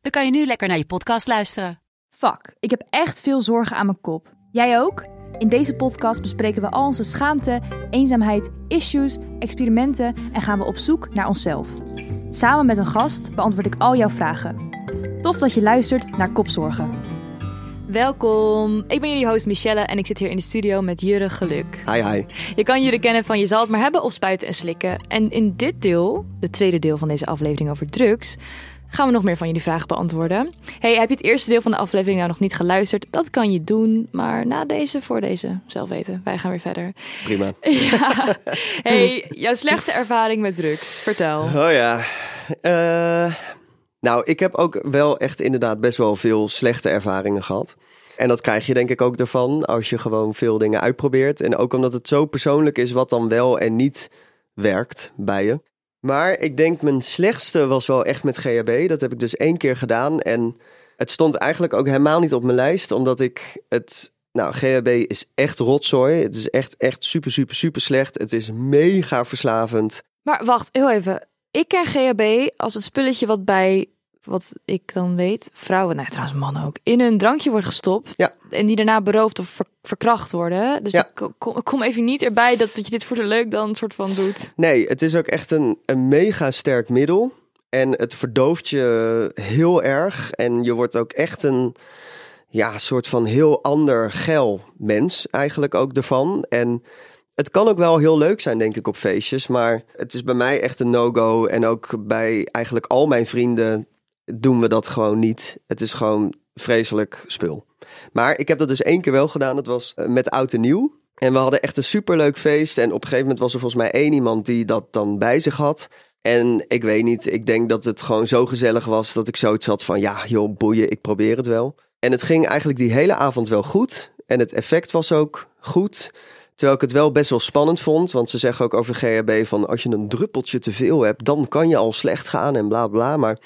dan kan je nu lekker naar je podcast luisteren. Fuck, ik heb echt veel zorgen aan mijn kop. Jij ook? In deze podcast bespreken we al onze schaamte, eenzaamheid, issues, experimenten en gaan we op zoek naar onszelf. Samen met een gast beantwoord ik al jouw vragen. Tof dat je luistert naar Kopzorgen. Welkom, ik ben jullie host Michelle en ik zit hier in de studio met Jurre Geluk. Hi, hi. Je kan Jurre kennen van Je zal het maar hebben of spuiten en slikken. En in dit deel, de tweede deel van deze aflevering over drugs, gaan we nog meer van jullie vragen beantwoorden. Hey, heb je het eerste deel van de aflevering nou nog niet geluisterd? Dat kan je doen, maar na deze, voor deze, zelf weten. Wij gaan weer verder. Prima. Ja. Hey, jouw slechtste ervaring met drugs, vertel. Oh ja. Eh, nou, ik heb ook wel echt inderdaad best wel veel slechte ervaringen gehad. En dat krijg je denk ik ook ervan als je gewoon veel dingen uitprobeert. En ook omdat het zo persoonlijk is wat dan wel en niet werkt bij je. Maar ik denk mijn slechtste was wel echt met GHB. Dat heb ik dus één keer gedaan. En het stond eigenlijk ook helemaal niet op mijn lijst, omdat ik het. Nou, GHB is echt rotzooi. Het is echt, echt super, super, super slecht. Het is mega verslavend. Maar wacht, heel even. Ik ken GHB als het spulletje wat bij, wat ik dan weet, vrouwen, nou trouwens mannen ook, in een drankje wordt gestopt. Ja. En die daarna beroofd of ver- verkracht worden. Dus Ja. ik kom, ik kom even niet erbij dat, dat je dit voor de leuk dan soort van doet. Nee, het is ook echt een, een mega sterk middel. En het verdooft je heel erg. En je wordt ook echt een ja, soort van heel ander geil mens eigenlijk ook ervan. En het kan ook wel heel leuk zijn, denk ik, op feestjes. Maar het is bij mij echt een no-go. En ook bij eigenlijk al mijn vrienden doen we dat gewoon niet. Het is gewoon vreselijk spul. Maar ik heb dat dus één keer wel gedaan. Dat was eh, met oud en nieuw. En we hadden echt een superleuk feest. En op een gegeven moment was er volgens mij één iemand die dat dan bij zich had. En ik weet niet, ik denk dat het gewoon zo gezellig was dat ik zoiets had van ja, joh, boeien, ik probeer het wel. En het ging eigenlijk die hele avond wel goed. En het effect was ook goed. Terwijl ik het wel best wel spannend vond. Want ze zeggen ook over GHB van als je een druppeltje te veel hebt, dan kan je al slecht gaan en bla bla. Maar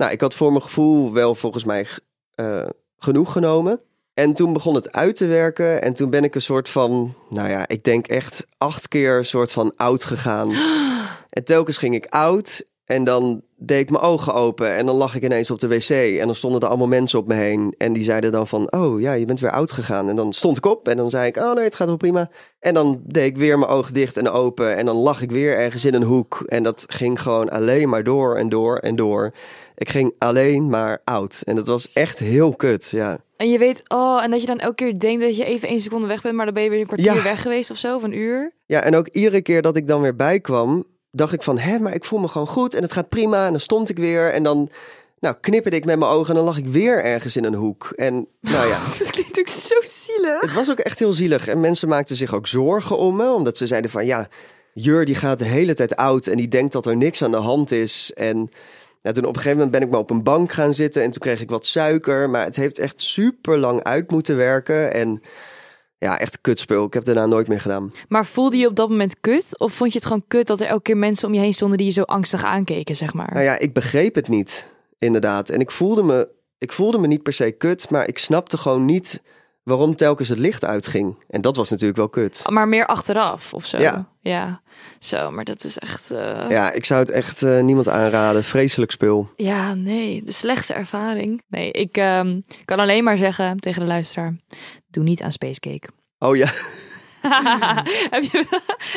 nou, ik had voor mijn gevoel wel volgens mij eh, genoeg genomen. En toen begon het uit te werken. En toen ben ik een soort van, nou ja, ik denk echt acht keer een soort van oud gegaan. En telkens ging ik oud. En dan deed ik mijn ogen open. En dan lag ik ineens op de wc. En dan stonden er allemaal mensen op me heen. En die zeiden dan van, oh ja, je bent weer oud gegaan. En dan stond ik op. En dan zei ik, oh nee, het gaat wel prima. En dan deed ik weer mijn ogen dicht en open. En dan lag ik weer ergens in een hoek. En dat ging gewoon alleen maar door en door en door. Ik ging alleen maar oud. En dat was echt heel kut, ja. En je weet, oh, en dat je dan elke keer denkt dat je even één seconde weg bent, maar dan ben je weer een kwartier Ja. weg geweest of zo, of een uur. Ja, en ook iedere keer dat ik dan weer bijkwam, dacht ik van, hè, maar ik voel me gewoon goed en het gaat prima. En dan stond ik weer en dan, nou, knipperde ik met mijn ogen en dan lag ik weer ergens in een hoek. En nou ja, Dat klinkt ook zo zielig. het was ook echt heel zielig. En mensen maakten zich ook zorgen om me, omdat ze zeiden van, ja, Jur die gaat de hele tijd oud en die denkt dat er niks aan de hand is. En ja, toen op een gegeven moment ben ik maar op een bank gaan zitten en toen kreeg ik wat suiker. Maar het heeft echt super lang uit moeten werken en... Ja, echt kutspul. Ik heb daarna nooit meer gedaan. Maar voelde je op dat moment kut? Of vond je het gewoon kut dat er elke keer mensen om je heen stonden die je zo angstig aankeken, zeg maar? Nou ja, ik begreep het niet, inderdaad. En ik voelde me, ik voelde me niet per se kut, maar ik snapte gewoon niet waarom telkens het licht uitging. En dat was natuurlijk wel kut. Maar meer achteraf of zo. Ja. Ja. Zo, maar dat is echt... eh, Ja. Ja, ik zou het echt eh, niemand aanraden. Vreselijk spul. nee, de slechtste ervaring. Nee, ik ehm, kan alleen maar zeggen tegen de luisteraar, doe niet aan Spacecake. Oh ja, heb, je,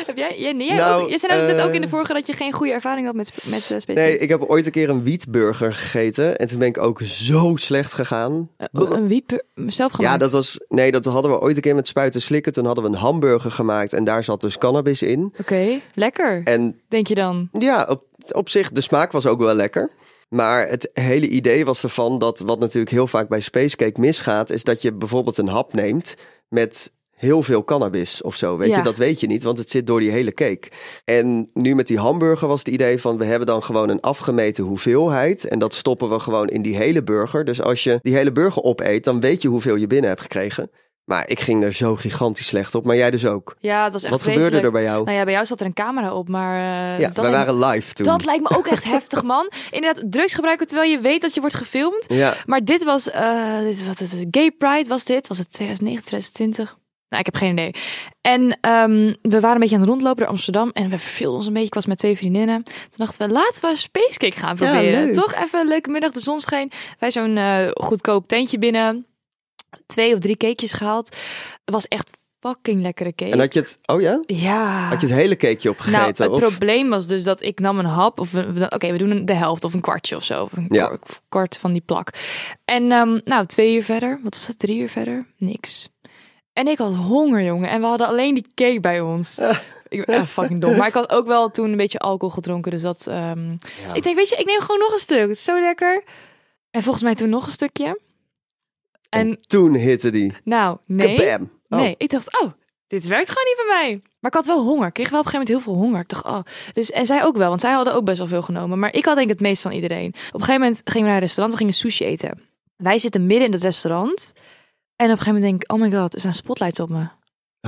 heb jij, jij, jij, Nou, ook, je zei net eh, ook in de vorige dat je geen goede ervaring had met, met uh, nee, ik heb ooit een keer een wietburger gegeten. En toen ben ik ook zo slecht gegaan. Eh, een wiep zelf gemaakt? Ja, dat was. Nee, dat hadden we ooit een keer met spuiten slikken. Toen hadden we een hamburger gemaakt en daar zat dus cannabis in. Oké, lekker, En denk je dan? Ja, op, op zich, de smaak was ook wel lekker. Maar het hele idee was ervan dat wat natuurlijk heel vaak bij Spacecake misgaat, is dat je bijvoorbeeld een hap neemt met heel veel cannabis of zo. Weet Ja. je, dat weet je niet, want het zit door die hele cake. En nu met die hamburger was het idee van we hebben dan gewoon een afgemeten hoeveelheid. En dat stoppen we gewoon in die hele burger. Dus als je die hele burger opeet, dan weet je hoeveel je binnen hebt gekregen. Maar ik ging er zo gigantisch slecht op. Maar jij dus ook. Ja, het was echt Wat gebeurde er bij jou? Nou ja, bij jou zat er een camera op, maar... eh, ja, wij me- waren live toen. Dat lijkt me ook echt heftig, man. Inderdaad, drugs gebruiken terwijl je weet dat je wordt gefilmd. Ja, Maar dit was, eh, dit, wat, het, Gay Pride was dit. Was het 2009, 2020? Nou, ik heb geen idee. En ehm, we waren een beetje aan het rondlopen door Amsterdam. En we verveelden ons een beetje. Ik was met twee vriendinnen. Toen dachten we, laten we Spacecake gaan proberen. Toch even een leuke middag. De zon scheen. Wij zo'n eh, goedkoop tentje binnen. Twee of drie cakejes gehaald. Het was echt fucking lekkere cake. en had je het, oh ja? Ja. Had je het hele cakeje Nou, opgegeten? het of? probleem was dus dat ik nam een hap. Of oké, we doen de helft of een kwartje of zo. Of een Ja. kwart, kwart van die plak. En ehm, nou, twee uur verder. Wat is dat? Drie uur verder? Niks. En ik had honger, jongen. En we hadden alleen die cake bij ons. Ik ben echt fucking dom. Maar ik had ook wel toen een beetje alcohol gedronken. Dus dat... ehm, dus ik denk, weet je, ik neem gewoon nog een stuk. Het is zo lekker. En volgens mij toen nog een stukje. En Toen hitte die. nou, nee. Kabam. Oh. Nee, ik dacht, oh, dit werkt gewoon niet bij mij. Maar ik had wel honger. Ik kreeg wel op een gegeven moment heel veel honger. Ik dacht, oh. Dus, en zij ook wel, want zij hadden ook best wel veel genomen. Maar ik had denk ik het meest van iedereen. Op een gegeven moment gingen we naar een restaurant, we gingen sushi eten. Wij zitten midden in het restaurant. En op een gegeven moment denk ik, oh my god, er staan spotlights op me.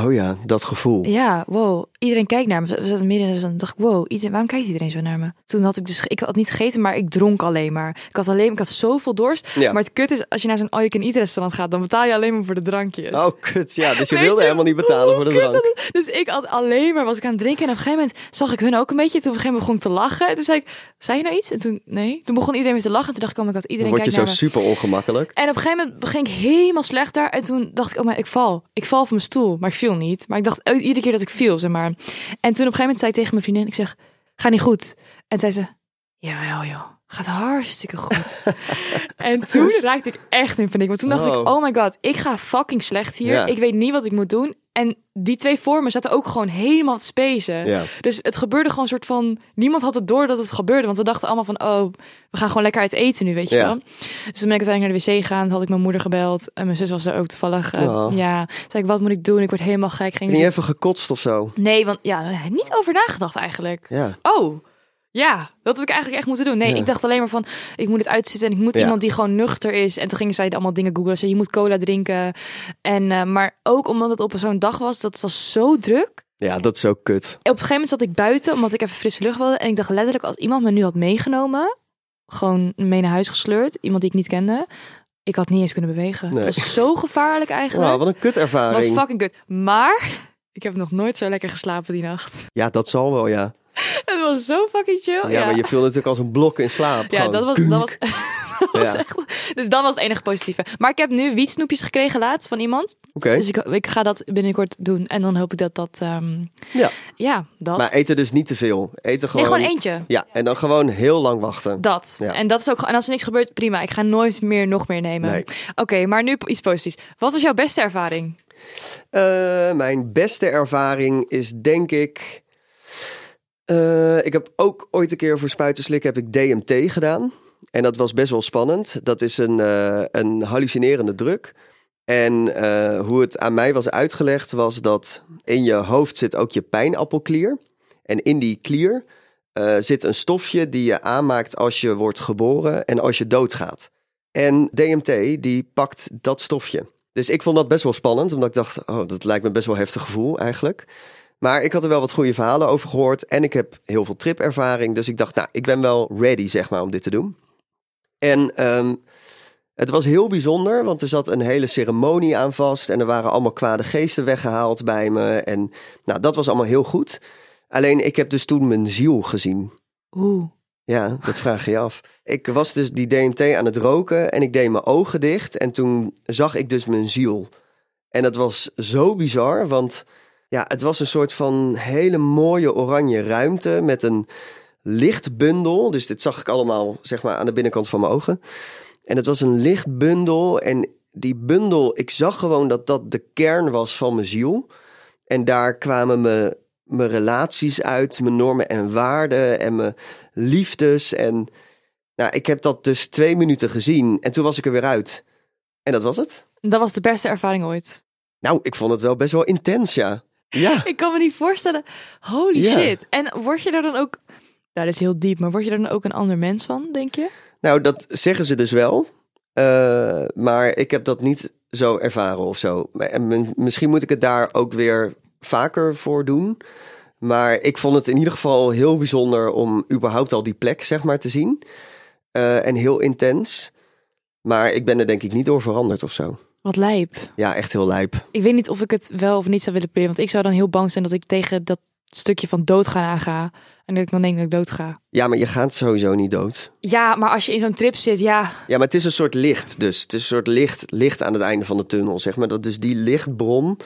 Oh ja, dat gevoel. Ja, wow. Iedereen kijkt naar me. We zaten midden in het restaurant. dacht ik, wow, iedereen, waarom kijkt iedereen zo naar me? Toen had ik dus, ik had niet gegeten, maar ik dronk alleen maar. Ik had alleen, ik had zoveel dorst. Ja. Maar het kut is, als je naar zo'n all-you-can-eat restaurant gaat, dan betaal je alleen maar voor de drankjes. Oh, kut. Ja, dus je Weet wilde je helemaal niet betalen voor de drank. Dus ik had alleen maar, was ik aan het drinken. En op een gegeven moment zag ik hun ook een beetje. Toen op een gegeven moment begon ik te lachen. En toen zei ik, zei je nou iets? En toen, nee. Toen begon iedereen weer te lachen. En toen dacht ik, oh my god, Dan iedereen word je kijkt zo naar me. super ongemakkelijk. En op een gegeven moment ging ik helemaal slecht daar. En toen dacht ik, oh maar ik val. Ik val van mijn stoel. Maar ik viel niet. Maar ik dacht iedere keer dat ik viel, zeg maar. En toen op een gegeven moment zei ik tegen mijn vriendin, ik zeg, ga niet goed. En zei ze, jawel joh. Gaat hartstikke goed. en toen raakte ik echt in paniek. Want toen dacht ik, oh my god, ik ga fucking slecht hier. Ja. Ik weet niet wat ik moet doen. En die twee voor me zaten ook gewoon helemaal te spacen. Ja. Dus het gebeurde gewoon een soort van... Niemand had het door dat het gebeurde. Want we dachten allemaal van... Oh, we gaan gewoon lekker uit eten nu, weet je Ja. wel. Dus toen ben ik uiteindelijk naar de wc gegaan. Had ik mijn moeder gebeld. En mijn zus was er ook toevallig. eh, Oh. Ja. Zei ik, wat moet ik doen? Ik word helemaal gek. Ging Niet even gekotst of zo. Nee, want ja, niet over nagedacht eigenlijk. Ja. Oh, ja, dat had ik eigenlijk echt moeten doen. Nee, Ja. ik dacht alleen maar van, ik moet het uitzitten en ik moet Ja. iemand die gewoon nuchter is. En toen gingen zij allemaal dingen googlen. Ze, je moet cola drinken. En, eh, maar ook omdat het op zo'n dag was, dat was zo druk. Ja, dat is ook kut. Op een gegeven moment zat ik buiten, omdat ik even frisse lucht wilde. En ik dacht letterlijk, als iemand me nu had meegenomen, gewoon mee naar huis gesleurd, iemand die ik niet kende, ik had niet eens kunnen bewegen. Nee. Het was zo gevaarlijk eigenlijk. Nou, wat een Het was kutervaring. fucking kut. Maar ik heb nog nooit zo lekker geslapen die nacht. Ja, dat zal wel, ja. Het was zo fucking chill. Ja, maar je viel natuurlijk als een blok in slaap. Ja, gewoon. dat was, dat was, dat was Ja. echt... Dus dat was het enige positieve. Maar ik heb nu wietsnoepjes gekregen laatst van iemand. Oké. Dus ik, ik ga dat binnenkort doen. En dan hoop ik dat dat... ehm, Ja. ja, dat. Maar eten dus niet te veel. Eten nee, gewoon... gewoon eentje. Ja, en dan gewoon heel lang wachten. Dat. Ja. En dat is ook. En als er niks gebeurt, prima. Ik ga nooit meer nog meer nemen. Nee. Oké, maar nu iets positiefs. Wat was jouw beste ervaring? Eh, mijn beste ervaring is denk ik... eh, ik heb ook ooit een keer voor spuitenslik heb ik DMT gedaan. En dat was best wel spannend. Dat is een, eh, een hallucinerende druk. En eh, hoe het aan mij was uitgelegd was dat in je hoofd zit ook je pijnappelklier. En in die klier zit een stofje die je aanmaakt als je wordt geboren en als je doodgaat. En DMT die pakt dat stofje. Dus ik vond dat best wel spannend, omdat ik dacht, oh, dat lijkt me best wel heftig gevoel eigenlijk. Maar ik had er wel wat goede verhalen over gehoord en ik heb heel veel tripervaring. Dus ik dacht, nou, ik ben wel ready, zeg maar, om dit te doen. En ehm, het was heel bijzonder, want er zat een hele ceremonie aan vast. En er waren allemaal kwade geesten weggehaald bij me. En nou, dat was allemaal heel goed. Alleen ik heb dus toen mijn ziel gezien. Oeh. Ja, dat vraag je je af. Ik was dus die DMT aan het roken en ik deed mijn ogen dicht. En toen zag ik dus mijn ziel. En dat was zo bizar, want ja, het was een soort van hele mooie oranje ruimte met een lichtbundel. Dus dit zag ik allemaal, zeg maar, aan de binnenkant van mijn ogen. En het was een lichtbundel en die bundel, ik zag gewoon dat dat de kern was van mijn ziel. En daar kwamen mijn, mijn relaties uit, mijn normen en waarden en mijn liefdes. En nou, ik heb dat dus twee minuten gezien en toen was ik er weer uit. En dat was het. Dat was de beste ervaring ooit. Nou, ik vond het wel best wel intens, ja. Ja, Ik kan me niet voorstellen. Holy Ja. shit. En word je daar dan ook... Nou, dat is heel diep, maar word je er dan ook een ander mens van, denk je? nou dat zeggen ze dus wel. Eh, maar ik heb dat niet zo ervaren of zo. En misschien moet ik het daar ook weer vaker voor doen. Maar ik vond het in ieder geval heel bijzonder om überhaupt al die plek, zeg maar, te zien. Eh, en heel intens. Maar ik ben er denk ik niet door veranderd of zo. Wat lijp. Ja, echt heel lijp. Ik weet niet of ik het wel of niet zou willen proberen. Want ik zou dan heel bang zijn dat ik tegen dat stukje van doodgaan aanga. En dat ik dan denk dat ik dood ga. Ja, maar je gaat sowieso niet dood. Ja, maar als je in zo'n trip zit, ja. Ja, maar het is een soort licht dus. Het is een soort licht, licht aan het einde van de tunnel, zeg maar. Dat dus die lichtbron,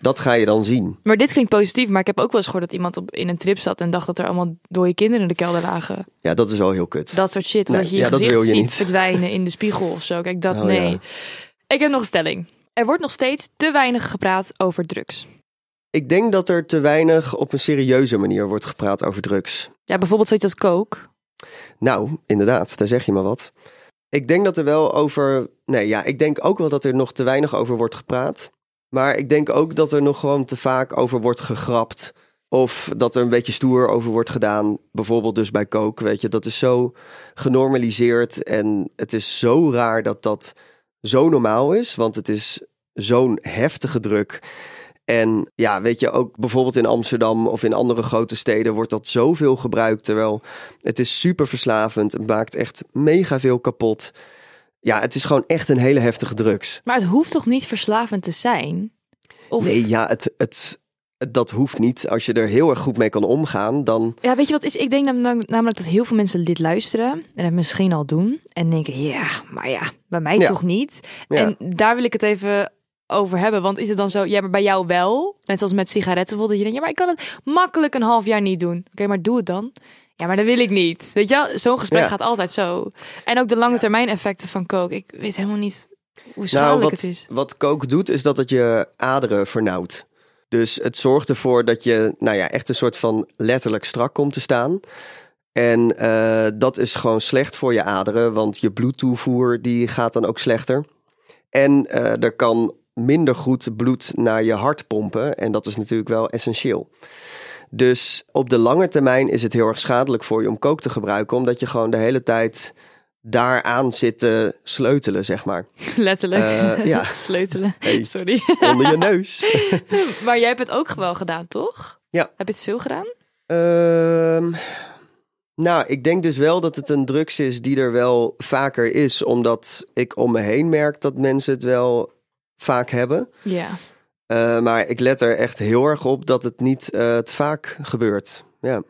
dat ga je dan zien. Maar dit klinkt positief. Maar ik heb ook wel eens gehoord dat iemand op, in een trip zat en dacht dat er allemaal dode kinderen in de kelder lagen. Ja, dat is wel heel kut. Dat soort shit. Nee, dat je je ja, dat gezicht wil je ziet niet. verdwijnen in de spiegel of zo. Kijk, dat Oh, nee. ja. Ik heb nog een stelling. Er wordt nog steeds te weinig gepraat over drugs. Ik denk dat er te weinig op een serieuze manier wordt gepraat over drugs. Ja, bijvoorbeeld zoiets als coke. Nou, inderdaad, daar zeg je maar wat. Ik denk dat er wel over. Nee, ja, ik denk ook wel dat er nog te weinig over wordt gepraat. Maar ik denk ook dat er nog gewoon te vaak over wordt gegrapt. Of dat er een beetje stoer over wordt gedaan. Bijvoorbeeld dus bij coke, weet je. Dat is zo genormaliseerd. En het is zo raar dat dat zo normaal is. Want het is zo'n heftige druk. En ja, weet je, ook bijvoorbeeld in Amsterdam of in andere grote steden wordt dat zoveel gebruikt. Terwijl het is super verslavend. Het maakt echt mega veel kapot. Ja, het is gewoon echt een hele heftige drugs. Maar het hoeft toch niet verslavend te zijn? Of... Nee, ja, het, het, het- dat hoeft niet. Als je er heel erg goed mee kan omgaan, dan... Ja, weet je wat is? Ik denk nam- namelijk dat heel veel mensen dit luisteren en het misschien al doen en denken, ja, maar ja, bij mij Ja. toch niet. Ja. En daar wil ik het even over hebben, want is het dan zo, ja, maar bij jou wel? Net zoals met sigaretten dat je denkt, ja, maar ik kan het makkelijk een half jaar niet doen. Oké, maar doe het dan. Ja, maar dat wil ik niet. Weet je zo'n gesprek Ja. gaat altijd zo. En ook de lange termijn effecten van coke. Ik weet helemaal niet hoe schadelijk Nou, wat, het is. wat coke doet, is dat het je aderen vernauwt. Dus het zorgt ervoor dat je, nou ja, echt een soort van letterlijk strak komt te staan. En eh, dat is gewoon slecht voor je aderen, want je bloedtoevoer die gaat dan ook slechter. En eh, er kan minder goed bloed naar je hart pompen. En dat is natuurlijk wel essentieel. Dus op de lange termijn is het heel erg schadelijk voor je om coke te gebruiken, omdat je gewoon de hele tijd daaraan zit te sleutelen, zeg maar. Letterlijk. Eh, ja. Sleutelen. Hey. Sorry. Onder je neus. maar jij hebt het ook wel gedaan, toch? Ja. Heb je het veel gedaan? Ehm, nou, ik denk dus wel dat het een drugs is die er wel vaker is, omdat ik om me heen merk dat mensen het wel vaak hebben. Ja. Eh, maar ik let er echt heel erg op dat het niet eh, te vaak gebeurt. Ja.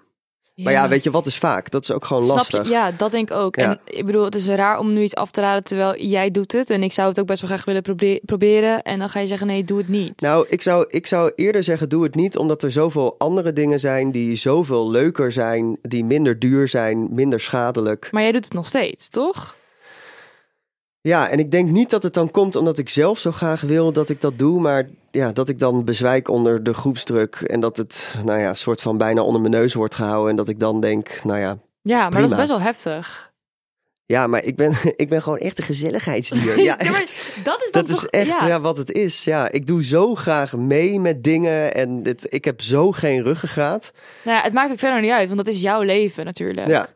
Maar ja, weet je, wat is vaak? Dat is ook gewoon Snap lastig. je? Ja, dat denk ik ook. Ja. En ik bedoel, het is raar om nu iets af te raden terwijl jij doet het. En ik zou het ook best wel graag willen probe- proberen. En dan ga je zeggen, nee, doe het niet. Nou, ik zou, ik zou eerder zeggen, doe het niet, omdat er zoveel andere dingen zijn die zoveel leuker zijn, die minder duur zijn, minder schadelijk. Maar jij doet het nog steeds, toch? Ja, en ik denk niet dat het dan komt omdat ik zelf zo graag wil dat ik dat doe, maar ja, dat ik dan bezwijk onder de groepsdruk en dat het, nou ja, soort van bijna onder mijn neus wordt gehouden en dat ik dan denk, nou ja, Ja, maar dat is best wel heftig. ja, maar ik ben, ik ben gewoon echt een gezelligheidsdier. Ja, echt. dat is Dat is echt ja. ja. wat het is. Ja, ik doe zo graag mee met dingen en dit, ik heb zo geen ruggengraat. Nou ja, het maakt ook verder niet uit, want dat is jouw leven natuurlijk. Ja.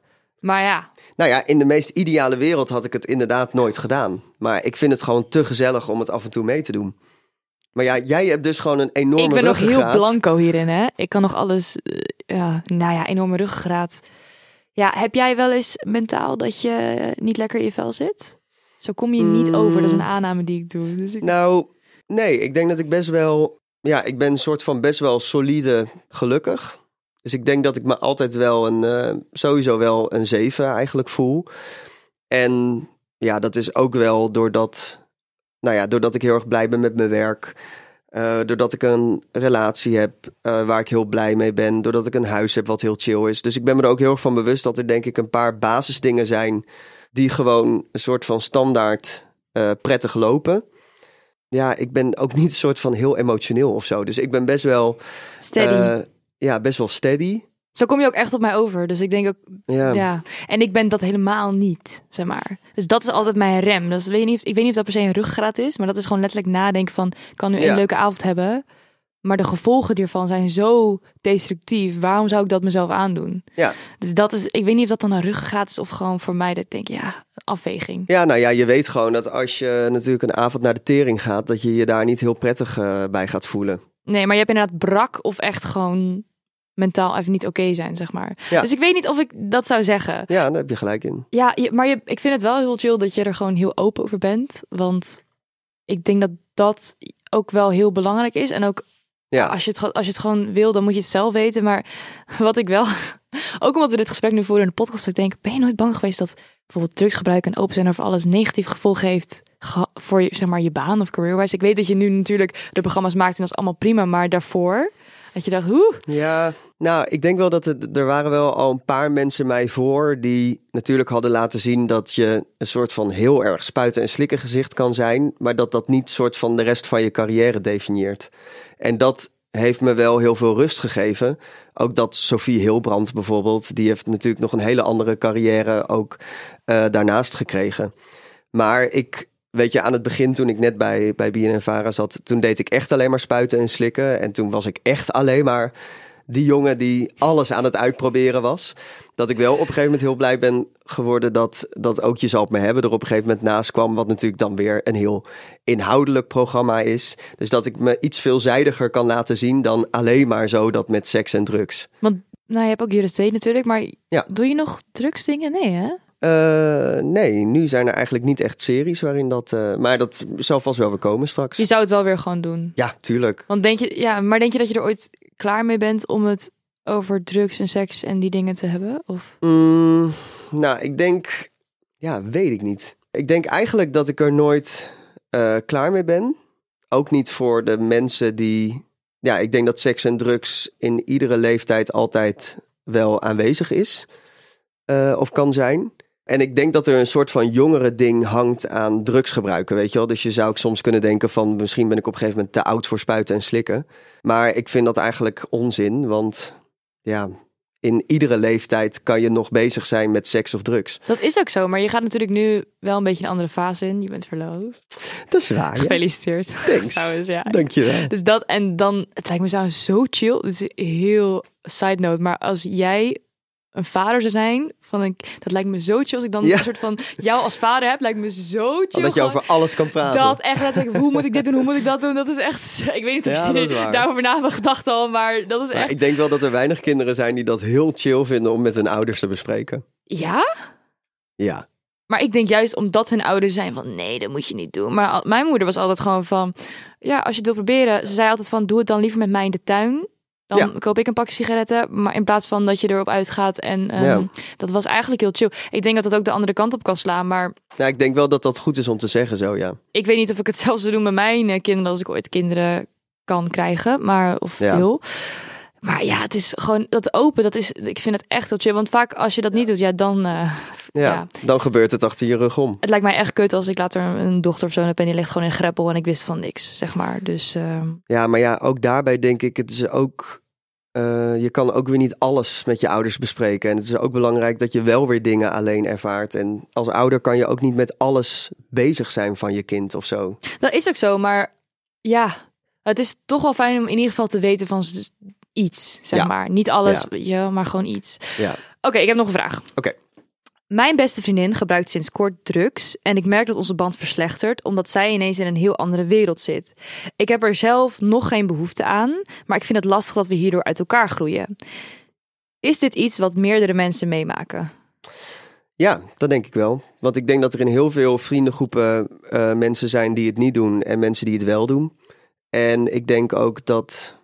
Maar ja, Nou ja, in de meest ideale wereld had ik het inderdaad nooit gedaan. Maar ik vind het gewoon te gezellig om het af en toe mee te doen. Maar ja, jij hebt dus gewoon een enorme ik ben nog heel blanco hierin, hè. Ik kan nog alles, eh, ja, nou ja, enorme ruggengraat. Ja, heb jij wel eens mentaal dat je niet lekker in je vel zit? Zo kom je niet Mm. over, dat is een aanname die ik doe. Dus ik... Nou, nee, ik denk dat ik best wel... Ja, ik ben een soort van best wel solide gelukkig. Dus ik denk dat ik me altijd wel een... eh, sowieso wel een zeven eigenlijk voel. En ja, dat is ook wel doordat... Nou ja, doordat ik heel erg blij ben met mijn werk. eh, doordat ik een relatie heb eh, waar ik heel blij mee ben. Doordat ik een huis heb wat heel chill is. Dus ik ben me er ook heel erg van bewust dat er denk ik een paar basisdingen zijn... die gewoon een soort van standaard prettig lopen. Ja, ik ben ook niet een soort van heel emotioneel of zo. Dus ik ben best wel, Steady. Ja, best wel steady. Zo kom je ook echt op mij over. Dus ik denk ook, Ja. ja. En ik ben dat helemaal niet, zeg maar. Dus dat is altijd mijn rem. Dus weet je niet, ik weet niet of dat per se een ruggengraat is, maar dat is gewoon letterlijk nadenken van, ik kan nu een Ja. leuke avond hebben, maar de gevolgen hiervan zijn zo destructief. Waarom zou ik dat mezelf aandoen? Ja. Dus dat is, ik weet niet of dat dan een ruggengraat is of gewoon voor mij dat ik denk, ja, afweging. Ja, nou ja, je weet gewoon dat als je natuurlijk een avond naar de tering gaat, dat je je daar niet heel prettig eh, bij gaat voelen. Nee, maar je hebt inderdaad brak of echt gewoon mentaal even niet oké zijn, zeg maar. Ja. Dus ik weet niet of ik dat zou zeggen. Ja, daar heb je gelijk in. Ja, je- maar je, ik vind het wel heel chill dat je er gewoon heel open over bent. Want ik denk dat dat ook wel heel belangrijk is. En ook Ja, als, je het, gewoon- als je het gewoon wil, dan moet je het zelf weten. Maar wat ik wel, ook omdat we dit gesprek nu voeren in de podcast, ik denk, ben je nooit bang geweest dat bijvoorbeeld drugsgebruik en open zijn over alles negatief gevolg heeft voor je, zeg maar, je baan of career-wise? Ik weet dat je nu natuurlijk de programma's maakt en dat is allemaal prima, maar daarvoor dat je dacht, hoe? Ja, nou, ik denk wel dat het, er waren wel al een paar mensen mij voor die natuurlijk hadden laten zien dat je een soort van heel erg spuiten en slikken gezicht kan zijn, maar dat dat niet soort van de rest van je carrière definieert. En dat heeft me wel heel veel rust gegeven. Ook dat Sophie Hilbrand bijvoorbeeld, die heeft natuurlijk nog een hele andere carrière ook eh, daarnaast gekregen. Maar ik, weet je, aan het begin toen ik net bij, bij BNNVARA zat, toen deed ik echt alleen maar spuiten en slikken. En toen was ik echt alleen maar die jongen die alles aan het uitproberen was. Dat ik wel op een gegeven moment heel blij ben geworden dat, dat ook Je zal me hebben er op een gegeven moment naast kwam. Wat natuurlijk dan weer een heel inhoudelijk programma is. Dus dat ik me iets veelzijdiger kan laten zien dan alleen maar zo dat met seks en drugs. Want nou, je hebt ook Juris natuurlijk, maar Ja. doe je nog drugsdingen? Nee, hè? Eh, nee, nu zijn er eigenlijk niet echt series waarin dat... eh, maar dat zal vast wel weer komen straks. Je zou het wel weer gewoon doen. Ja, tuurlijk. Want denk je, ja, maar denk je dat je er ooit klaar mee bent om het over drugs en seks en die dingen te hebben? Of Mm, nou, ik denk... Ja, weet ik niet. Ik denk eigenlijk dat ik er nooit eh, klaar mee ben. Ook niet voor de mensen die... Ja, ik denk dat seks en drugs in iedere leeftijd altijd wel aanwezig is. of kan zijn. En ik denk dat er een soort van jongere ding hangt aan drugsgebruiken, weet je wel. Dus je zou ook soms kunnen denken van... misschien ben ik op een gegeven moment te oud voor spuiten en slikken. Maar ik vind dat eigenlijk onzin, want ja, in iedere leeftijd kan je nog bezig zijn met seks of drugs. dat is ook zo, maar je gaat natuurlijk nu wel een beetje een andere fase in. Je bent verloofd. Dat is waar, ja. Gefeliciteerd. Thanks. Trouwens, ja. Dankjewel. Dus dat en dan, het lijkt me zo, zo chill. Dit is heel side note, maar als jij een vader zou zijn van een, dat lijkt me zo chill. Als ik dan Ja. een soort van jou als vader heb, lijkt me zo chill. Dat je Gewoon- over alles kan praten. Dat echt, dat ik, hoe moet ik dit doen, hoe moet ik dat doen? Dat is echt, ik weet niet of Ja, je daarover na hebben gedacht al, maar dat is Maar echt. ik denk wel dat er weinig kinderen zijn die dat heel chill vinden om met hun ouders te bespreken. Ja? Ja. Maar ik denk juist omdat hun ouders zijn van nee, dat moet je niet doen. Maar al- mijn moeder was altijd gewoon van ja, als je het wil proberen. Ze zei altijd van doe het dan liever met mij in de tuin. Dan Ja. koop ik een pakje sigaretten. Maar in plaats van dat je erop uitgaat. En ehm, Ja. dat was eigenlijk heel chill. Ik denk dat dat ook de andere kant op kan slaan. Maar Nou, ik denk wel dat dat goed is om te zeggen zo, ja. ik weet niet of ik het zelf zou doen met mijn eh, kinderen. Als ik ooit kinderen kan krijgen. Maar of Ja. wil. Maar ja, het is gewoon dat open. Dat is, ik vind het echt heel chill. Want vaak als je dat niet doet, ja, dan. eh, ja. ja. Dan gebeurt het achter je rug om. Het lijkt mij echt kut als ik later een dochter of zo heb en die ligt gewoon in greppel en ik wist van niks, zeg maar. Dus ehm, Ja, maar ja, ook daarbij denk ik, het is ook... eh, je kan ook weer niet alles met je ouders bespreken. En het is ook belangrijk dat je wel weer dingen alleen ervaart. En als ouder kan je ook niet met alles bezig zijn van je kind of zo. dat is ook zo. Maar ja, het is toch wel fijn om in ieder geval te weten van iets, zeg Ja. maar. Niet alles, Ja. ja. maar gewoon iets. Ja. Oké, ik heb nog een vraag. Oké. Mijn beste vriendin gebruikt sinds kort drugs en ik merk dat onze band verslechtert omdat zij ineens in een heel andere wereld zit. Ik heb er zelf nog geen behoefte aan, maar ik vind het lastig dat we hierdoor uit elkaar groeien. Is dit iets wat meerdere mensen meemaken? Ja, dat denk ik wel. Want ik denk dat er in heel veel vriendengroepen eh, mensen zijn die het niet doen en mensen die het wel doen. En ik denk ook dat,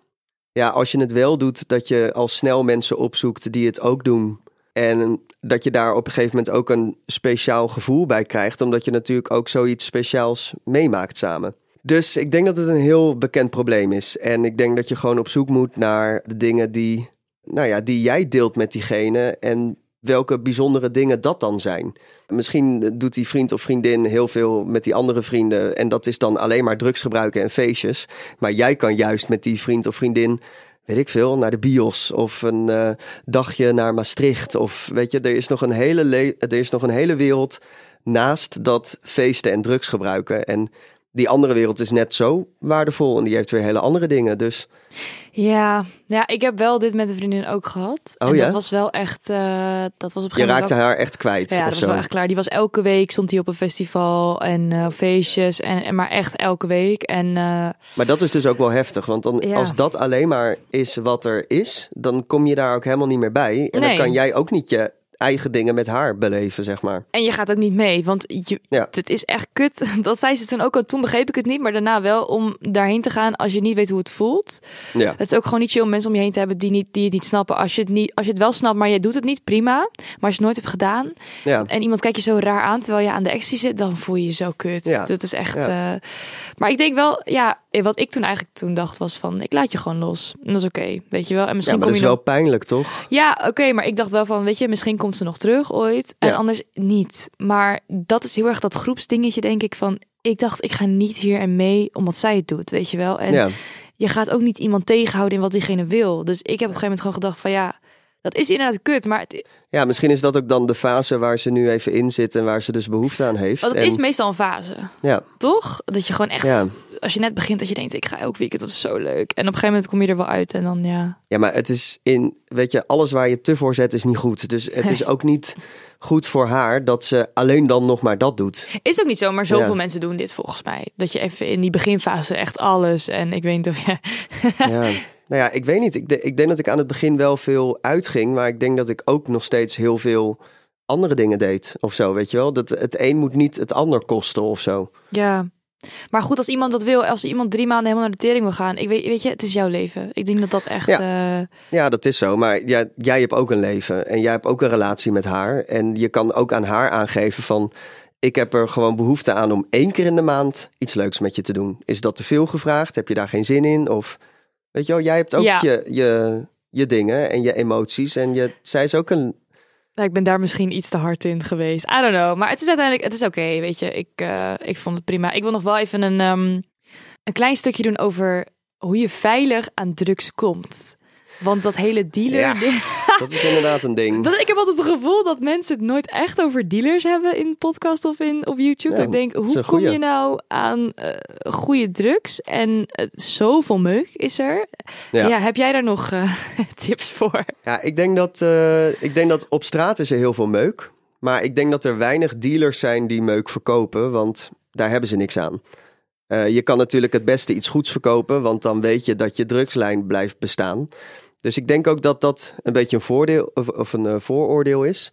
ja, als je het wel doet, dat je al snel mensen opzoekt die het ook doen. En dat je daar op een gegeven moment ook een speciaal gevoel bij krijgt, omdat je natuurlijk ook zoiets speciaals meemaakt samen. Dus ik denk dat het een heel bekend probleem is. En ik denk dat je gewoon op zoek moet naar de dingen die, nou ja, die jij deelt met diegene. En welke bijzondere dingen dat dan zijn. Misschien doet die vriend of vriendin heel veel met die andere vrienden. En dat is dan alleen maar drugs gebruiken en feestjes. Maar jij kan juist met die vriend of vriendin weet ik veel, naar de bios of een eh, dagje naar Maastricht. Of weet je, er is nog een hele, le- er is nog een hele wereld naast dat feesten en drugs gebruiken. En die andere wereld is net zo waardevol en die heeft weer hele andere dingen. Dus Ja, ja, ik heb wel dit met een vriendin ook gehad. Oh en ja? dat was wel echt, eh, dat was op je raakte haar echt kwijt Ja, of dat was wel echt klaar. Die was elke week, stond hij op een festival en eh, feestjes. En, en maar echt elke week. En eh, Maar dat is dus ook wel heftig, want dan, Ja. als dat alleen maar is wat er is, dan kom je daar ook helemaal niet meer bij. En dan kan jij ook niet je eigen dingen met haar beleven, zeg maar. En je gaat ook niet mee, want je, Ja. het is echt kut. Dat zei ze toen ook al. Toen begreep ik het niet, maar daarna wel om daarheen te gaan als je niet weet hoe het voelt. Ja. Het is ook gewoon niet chill om mensen om je heen te hebben die, niet, die het niet snappen. Als je het, niet, als je het wel snapt, maar je doet het niet, prima. Maar als je het nooit hebt gedaan Ja. en iemand kijkt je zo raar aan terwijl je aan de ecstasy zit, dan voel je je zo kut. Ja. Dat is echt... Eh, maar ik denk wel, ja, wat ik toen eigenlijk toen dacht was van, ik laat je gewoon los. En dat is oké, weet je wel. En ja, misschien maar kom dat je is nog... wel pijnlijk, toch? Ja, oké, maar ik dacht wel van, weet je, misschien komt ze nog terug ooit. En Ja. anders niet. Maar dat is heel erg dat groepsdingetje, denk ik, van... Ik dacht, ik ga niet hier en mee omdat zij het doet, weet je wel. En ja. je gaat ook niet iemand tegenhouden in wat diegene wil. Dus ik heb op een gegeven moment gewoon gedacht van, ja, dat is inderdaad kut. Maar het, ja, misschien is dat ook dan de fase waar ze nu even in zit en waar ze dus behoefte aan heeft. want het En- is meestal een fase, Ja, toch? Dat je gewoon echt, ja. Als je net begint, dat je denkt, ik ga elk weekend, dat is zo leuk. En op een gegeven moment kom je er wel uit en dan, ja... ja, maar het is in, weet je, alles waar je te voor zet is niet goed. Dus het is ook niet goed voor haar dat ze alleen dan nog maar dat doet. Is ook niet zo, maar zoveel Ja. mensen doen dit volgens mij. Dat je even in die beginfase echt alles en ik weet niet of je... Ja. Nou ja, ik weet niet. Ik, de- ik denk dat ik aan het begin wel veel uitging, maar ik denk dat ik ook nog steeds heel veel andere dingen deed of zo, weet je wel? Dat het een moet niet het ander kosten of zo. Ja. Maar goed, als iemand dat wil, als iemand drie maanden helemaal naar de tering wil gaan, ik weet, weet je, het is jouw leven. Ik denk dat dat echt. eh, Ja, dat is zo. Maar ja, jij hebt ook een leven en jij hebt ook een relatie met haar. En je kan ook aan haar aangeven van... ik heb er gewoon behoefte aan om één keer in de maand iets leuks met je te doen. Is dat te veel gevraagd? Heb je daar geen zin in? Of weet je wel, jij hebt ook Ja. je, je, je dingen en je emoties. En je, zij is ook een... nou, ik ben daar misschien iets te hard in geweest. I don't know. Maar het is uiteindelijk, het is oké, weet je. Ik, eh, ik vond het prima. Ik wil nog wel even een, ehm, een klein stukje doen over hoe je veilig aan drugs komt. Want dat hele dealer. Ja. Dat is inderdaad een ding. Dat, ik heb altijd het gevoel dat mensen het nooit echt over dealers hebben in podcast of in op YouTube. Ja, ik denk, hoe kom je nou aan eh, goede drugs? En eh, zoveel meuk is er. Ja. Ja. heb jij daar nog eh, tips voor? Ja, ik denk, dat, ik denk dat op straat is er heel veel meuk. Maar ik denk dat er weinig dealers zijn die meuk verkopen, want daar hebben ze niks aan. Je kan natuurlijk het beste iets goeds verkopen, want dan weet je dat je drugslijn blijft bestaan. Dus ik denk ook dat dat een beetje een voordeel of, of een eh, vooroordeel is.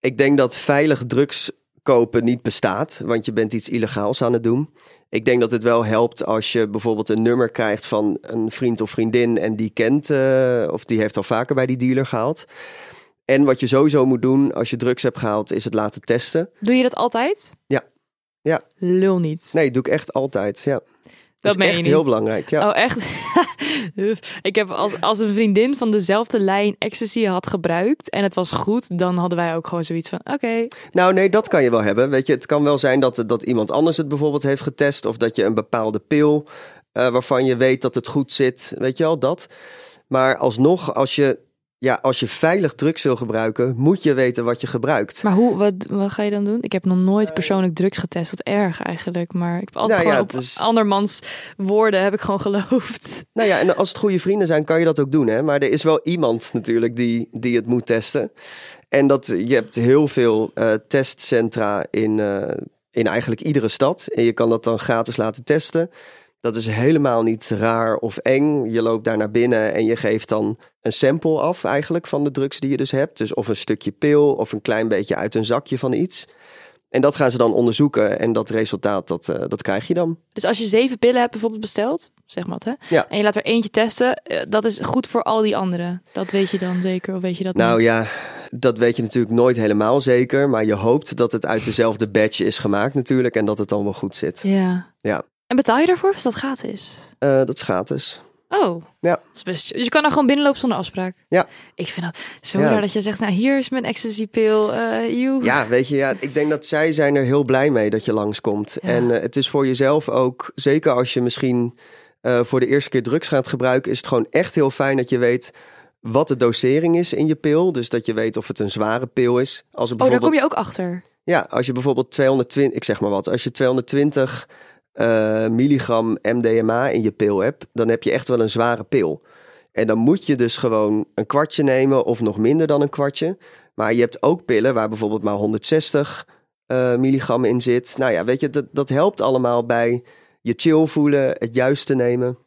Ik denk dat veilig drugs kopen niet bestaat, want je bent iets illegaals aan het doen. Ik denk dat het wel helpt als je bijvoorbeeld een nummer krijgt van een vriend of vriendin en die kent, eh, of die heeft al vaker bij die dealer gehaald. En wat je sowieso moet doen als je drugs hebt gehaald, is het laten testen. Doe je dat altijd? Ja. Ja. Lul niet. Nee, doe ik echt altijd. Ja. Dat is echt heel belangrijk. Ja. Oh, echt? ik heb als, als een vriendin van dezelfde lijn ecstasy had gebruikt en het was goed, dan hadden wij ook gewoon zoiets van: oké, Nou, nee, dat kan je wel hebben. Weet je, het kan wel zijn dat, dat iemand anders het bijvoorbeeld heeft getest. Of dat je een bepaalde pil eh, waarvan je weet dat het goed zit. Weet je wel, dat. Maar alsnog, als je, ja, als je veilig drugs wil gebruiken, moet je weten wat je gebruikt. Maar hoe, wat, wat ga je dan doen? Ik heb nog nooit persoonlijk drugs getest. Wat erg eigenlijk. Maar ik heb altijd Nou ja, gewoon op is- andermans woorden heb ik gewoon geloofd. Nou ja, en als het goede vrienden zijn, kan je dat ook doen. Hè? Maar er is wel iemand natuurlijk die, die het moet testen. En dat, je hebt heel veel eh, testcentra in, eh, in eigenlijk iedere stad. En je kan dat dan gratis laten testen. Dat is helemaal niet raar of eng. Je loopt daar naar binnen en je geeft dan een sample af eigenlijk van de drugs die je dus hebt. Dus of een stukje pil of een klein beetje uit een zakje van iets. En dat gaan ze dan onderzoeken en dat resultaat, dat, eh, dat krijg je dan. Dus als je zeven pillen hebt bijvoorbeeld besteld, zeg maar hè? Ja. En je laat er eentje testen, eh, dat is goed voor al die anderen. Dat weet je dan zeker, of weet je dat Nou niet? ja, dat weet je natuurlijk nooit helemaal zeker. Maar je hoopt dat het uit dezelfde batch is gemaakt natuurlijk. En dat het dan wel goed zit. Ja. Ja. En betaal je daarvoor of is dat gratis? Eh, dat is gratis. Oh. Ja. Dat is best, je kan er gewoon binnenlopen zonder afspraak. Ja. Ik vind dat zo Ja. raar dat je zegt, nou hier is mijn ecstasy-pil. eh joe. Ja, weet je, ja, ik denk dat zij zijn er heel blij mee dat je langskomt. Ja. En eh, het is voor jezelf ook, zeker als je misschien eh, voor de eerste keer drugs gaat gebruiken, is het gewoon echt heel fijn dat je weet wat de dosering is in je pil. Dus dat je weet of het een zware pil is. Als er Oh, daar bijvoorbeeld, kom je ook achter. Ja, als je bijvoorbeeld 220, ik zeg maar wat, als je 220 eh, milligram MDMA in je pil hebt, dan heb je echt wel een zware pil. En dan moet je dus gewoon een kwartje nemen of nog minder dan een kwartje. Maar je hebt ook pillen waar bijvoorbeeld maar 160 eh, milligram in zit. Nou ja, weet je, dat, dat helpt allemaal bij je chill voelen, het juiste nemen.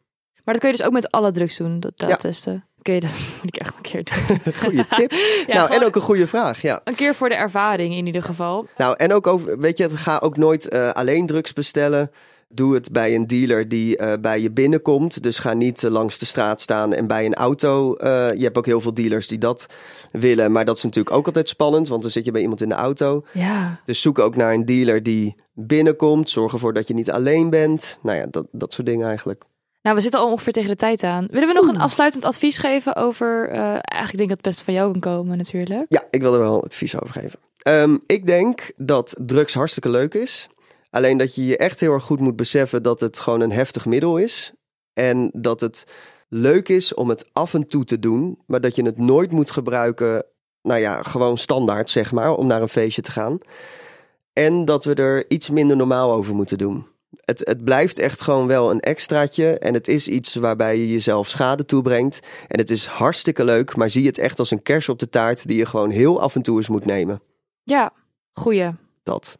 Maar dat kun je dus ook met alle drugs doen, dat, dat Ja. testen. Kun je dat moet ik echt een keer doen. Goeie tip. Ja, nou, en ook een goede vraag, ja. Een keer voor de ervaring in ieder geval. Nou, en ook over, weet je, ga ook nooit eh, alleen drugs bestellen. Doe het bij een dealer die eh, bij je binnenkomt. Dus ga niet eh, langs de straat staan en bij een auto. eh, je hebt ook heel veel dealers die dat willen. Maar dat is natuurlijk ook altijd spannend, want dan zit je bij iemand in de auto. Ja. Dus zoek ook naar een dealer die binnenkomt. Zorg ervoor dat je niet alleen bent. Nou ja, dat, dat soort dingen eigenlijk. Nou, we zitten al ongeveer tegen de tijd aan. Willen we nog een afsluitend advies geven over... eigenlijk denk ik dat het best van jou kan komen natuurlijk. Ja, ik wil er wel advies over geven. Ehm, ik denk dat drugs hartstikke leuk is. Alleen dat je je echt heel erg goed moet beseffen dat het gewoon een heftig middel is. En dat het leuk is om het af en toe te doen, maar dat je het nooit moet gebruiken, nou ja, gewoon standaard zeg maar, om naar een feestje te gaan. En dat we er iets minder normaal over moeten doen. Het, het blijft echt gewoon wel een extraatje en het is iets waarbij je jezelf schade toebrengt. En het is hartstikke leuk, maar zie het echt als een kers op de taart die je gewoon heel af en toe eens moet nemen. Ja, goeie. Dat.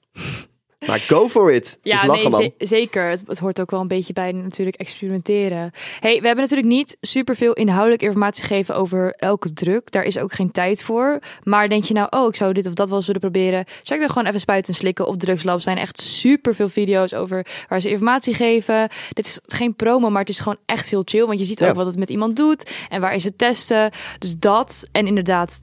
Maar go for it. Het is lachen, nee, zeker. Het, het hoort ook wel een beetje bij natuurlijk experimenteren. Hey, we hebben natuurlijk niet superveel inhoudelijke informatie gegeven over elke druk. Daar is ook geen tijd voor. Maar denk je nou, oh, ik zou dit of dat wel zullen proberen. Check dan gewoon even spuiten en slikken op Drugslab. Er zijn echt superveel video's over waar ze informatie geven. Dit is geen promo, maar het is gewoon echt heel chill. Want je ziet Ja. ook wat het met iemand doet en waar is het testen. Dus dat en inderdaad...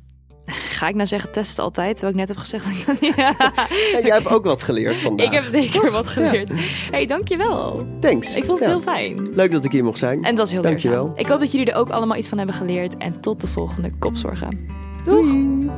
Ga ik nou zeggen, test het altijd? Terwijl ik net heb gezegd jij hebt ook wat geleerd vandaag. Ik heb zeker wat geleerd. hey, dankjewel. Thanks. Ik vond het Ja. heel fijn. Leuk dat ik hier mocht zijn. En dat is heel Dankjewel. leerzaam. Ik hoop dat jullie er ook allemaal iets van hebben geleerd. En tot de volgende kopzorgen. Doei.